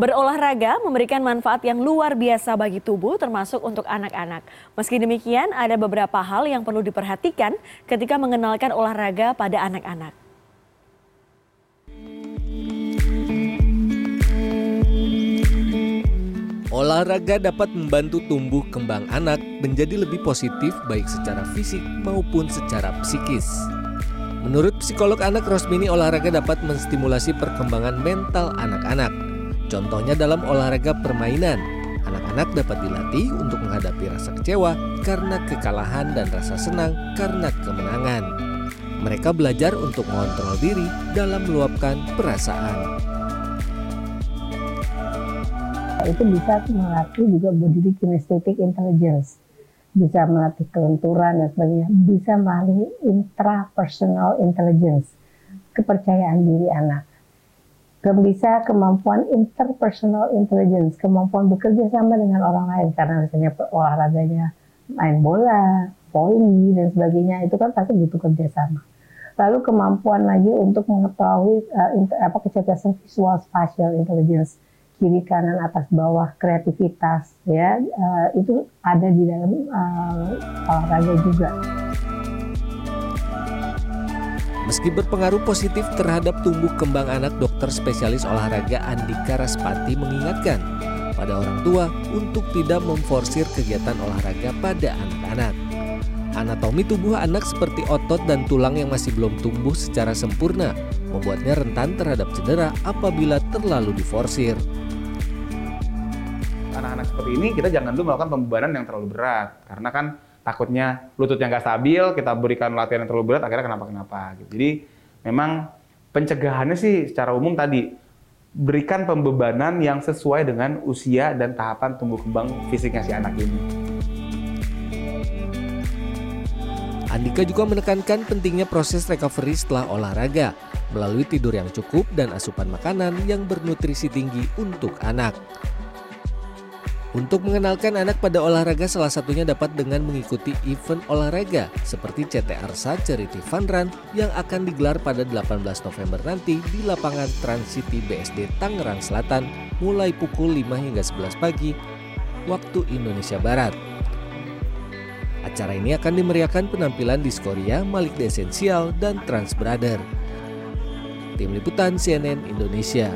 Berolahraga memberikan manfaat yang luar biasa bagi tubuh termasuk untuk anak-anak. Meski demikian, ada beberapa hal yang perlu diperhatikan ketika mengenalkan olahraga pada anak-anak. Olahraga dapat membantu tumbuh kembang anak menjadi lebih positif baik secara fisik maupun secara psikis. Menurut psikolog anak Rosmini, olahraga dapat menstimulasi perkembangan mental anak-anak. Contohnya dalam olahraga permainan, anak-anak dapat dilatih untuk menghadapi rasa kecewa karena kekalahan dan rasa senang karena kemenangan. Mereka belajar untuk mengontrol diri dalam meluapkan perasaan. Itu bisa melatih juga body kinesthetic intelligence bisa melatih kelenturan dan sebagainya, bisa melalui intrapersonal intelligence, kepercayaan diri anak. Bisa kemampuan interpersonal intelligence, kemampuan bekerja sama dengan orang lain karena misalnya olahraganya main bola, voli dan sebagainya itu kan pasti butuh kerjasama. Lalu kemampuan lagi untuk mengetahui uh, apa kecerdasan visual spatial intelligence kiri kanan atas bawah kreativitas ya uh, itu ada di dalam uh, olahraga juga. Meski berpengaruh positif terhadap tumbuh kembang anak, dokter spesialis olahraga Andika Raspati mengingatkan pada orang tua untuk tidak memforsir kegiatan olahraga pada anak-anak. Anatomi tubuh anak seperti otot dan tulang yang masih belum tumbuh secara sempurna membuatnya rentan terhadap cedera apabila terlalu diforsir anak-anak seperti ini kita jangan dulu melakukan pembebanan yang terlalu berat karena kan takutnya lututnya nggak stabil kita berikan latihan yang terlalu berat akhirnya kenapa-kenapa gitu. jadi memang pencegahannya sih secara umum tadi berikan pembebanan yang sesuai dengan usia dan tahapan tumbuh kembang fisiknya si anak ini. Andika juga menekankan pentingnya proses recovery setelah olahraga melalui tidur yang cukup dan asupan makanan yang bernutrisi tinggi untuk anak. Untuk mengenalkan anak pada olahraga salah satunya dapat dengan mengikuti event olahraga seperti CT Arsa Charity Fun Run yang akan digelar pada 18 November nanti di lapangan Trans City BSD Tangerang Selatan mulai pukul 5 hingga 11 pagi waktu Indonesia Barat. Acara ini akan dimeriahkan penampilan Diskoria, Malik The Essential, dan Trans Brother. Tim Liputan CNN Indonesia.